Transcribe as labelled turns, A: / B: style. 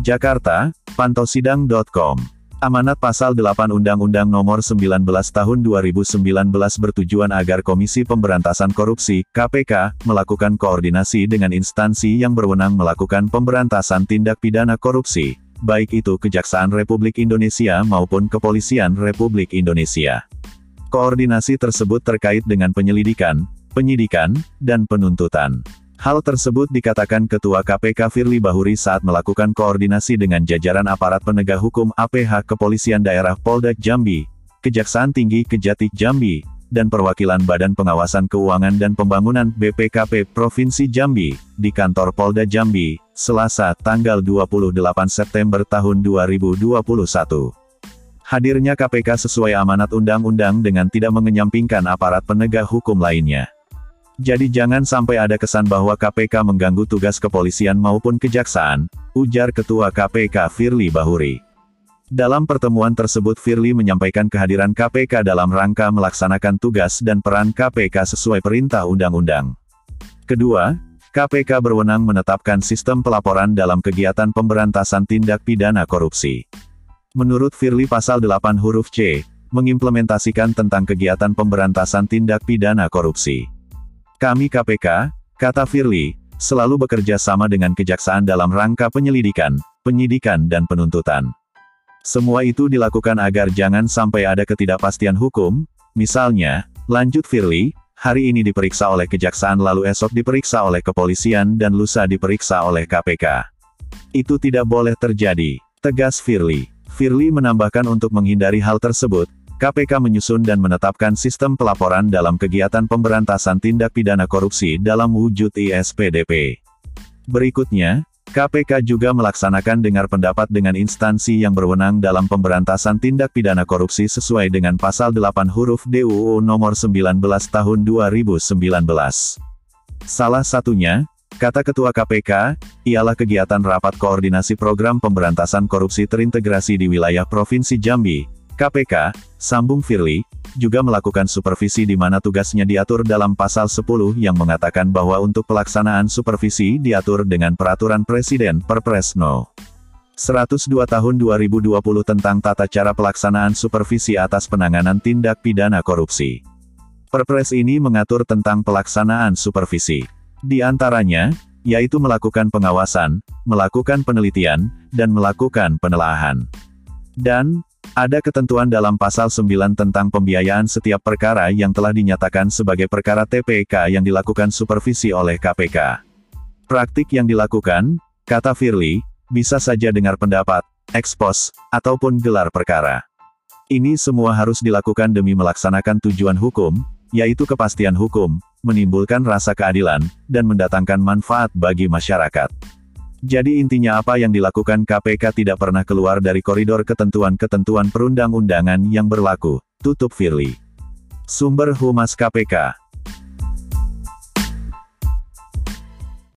A: Jakarta, pantausidang.com. Amanat Pasal 8 Undang-Undang Nomor 19 Tahun 2019 bertujuan agar Komisi Pemberantasan Korupsi (KPK) melakukan koordinasi dengan instansi yang berwenang melakukan pemberantasan tindak pidana korupsi, baik itu Kejaksaan Republik Indonesia maupun Kepolisian Republik Indonesia. Koordinasi tersebut terkait dengan penyelidikan, penyidikan, dan penuntutan. Hal tersebut dikatakan Ketua KPK Firly Bahuri saat melakukan koordinasi dengan jajaran aparat penegak hukum APH Kepolisian Daerah Polda Jambi, Kejaksaan Tinggi Kejati Jambi, dan perwakilan Badan Pengawasan Keuangan dan Pembangunan BPKP Provinsi Jambi, di kantor Polda Jambi, Selasa, tanggal 28 September tahun 2021. Hadirnya KPK sesuai amanat undang-undang dengan tidak mengenyampingkan aparat penegak hukum lainnya. Jadi jangan sampai ada kesan bahwa KPK mengganggu tugas kepolisian maupun kejaksaan, ujar Ketua KPK Firly Bahuri. Dalam pertemuan tersebut Firly menyampaikan kehadiran KPK dalam rangka melaksanakan tugas dan peran KPK sesuai perintah undang-undang. Kedua, KPK berwenang menetapkan sistem pelaporan dalam kegiatan pemberantasan tindak pidana korupsi. Menurut Firly pasal 8 huruf C, mengimplementasikan tentang kegiatan pemberantasan tindak pidana korupsi. Kami KPK, kata Firly, selalu bekerja sama dengan kejaksaan dalam rangka penyelidikan, penyidikan dan penuntutan. Semua itu dilakukan agar jangan sampai ada ketidakpastian hukum, misalnya, lanjut Firly, hari ini diperiksa oleh kejaksaan lalu esok diperiksa oleh kepolisian dan lusa diperiksa oleh KPK. Itu tidak boleh terjadi, tegas Firly. Firly menambahkan untuk menghindari hal tersebut, KPK menyusun dan menetapkan sistem pelaporan dalam kegiatan pemberantasan tindak pidana korupsi dalam wujud ISPDP. Berikutnya, KPK juga melaksanakan dengar pendapat dengan instansi yang berwenang dalam pemberantasan tindak pidana korupsi sesuai dengan pasal 8 huruf DUU nomor 19 tahun 2019. Salah satunya, kata Ketua KPK, ialah kegiatan rapat koordinasi program pemberantasan korupsi terintegrasi di wilayah Provinsi Jambi, KPK, sambung Firly, juga melakukan supervisi di mana tugasnya diatur dalam pasal 10 yang mengatakan bahwa untuk pelaksanaan supervisi diatur dengan peraturan Presiden Perpres No. 102 tahun 2020 tentang tata cara pelaksanaan supervisi atas penanganan tindak pidana korupsi. Perpres ini mengatur tentang pelaksanaan supervisi. Di antaranya, yaitu melakukan pengawasan, melakukan penelitian, dan melakukan penelaahan. Dan, ada ketentuan dalam pasal 9 tentang pembiayaan setiap perkara yang telah dinyatakan sebagai perkara TPK yang dilakukan supervisi oleh KPK. Praktik yang dilakukan, kata Firly, bisa saja dengar pendapat, ekspos, ataupun gelar perkara. Ini semua harus dilakukan demi melaksanakan tujuan hukum, yaitu kepastian hukum, menimbulkan rasa keadilan, dan mendatangkan manfaat bagi masyarakat. Jadi intinya apa yang dilakukan KPK tidak pernah keluar dari koridor ketentuan-ketentuan perundang-undangan yang berlaku, tutup Firly. Sumber Humas KPK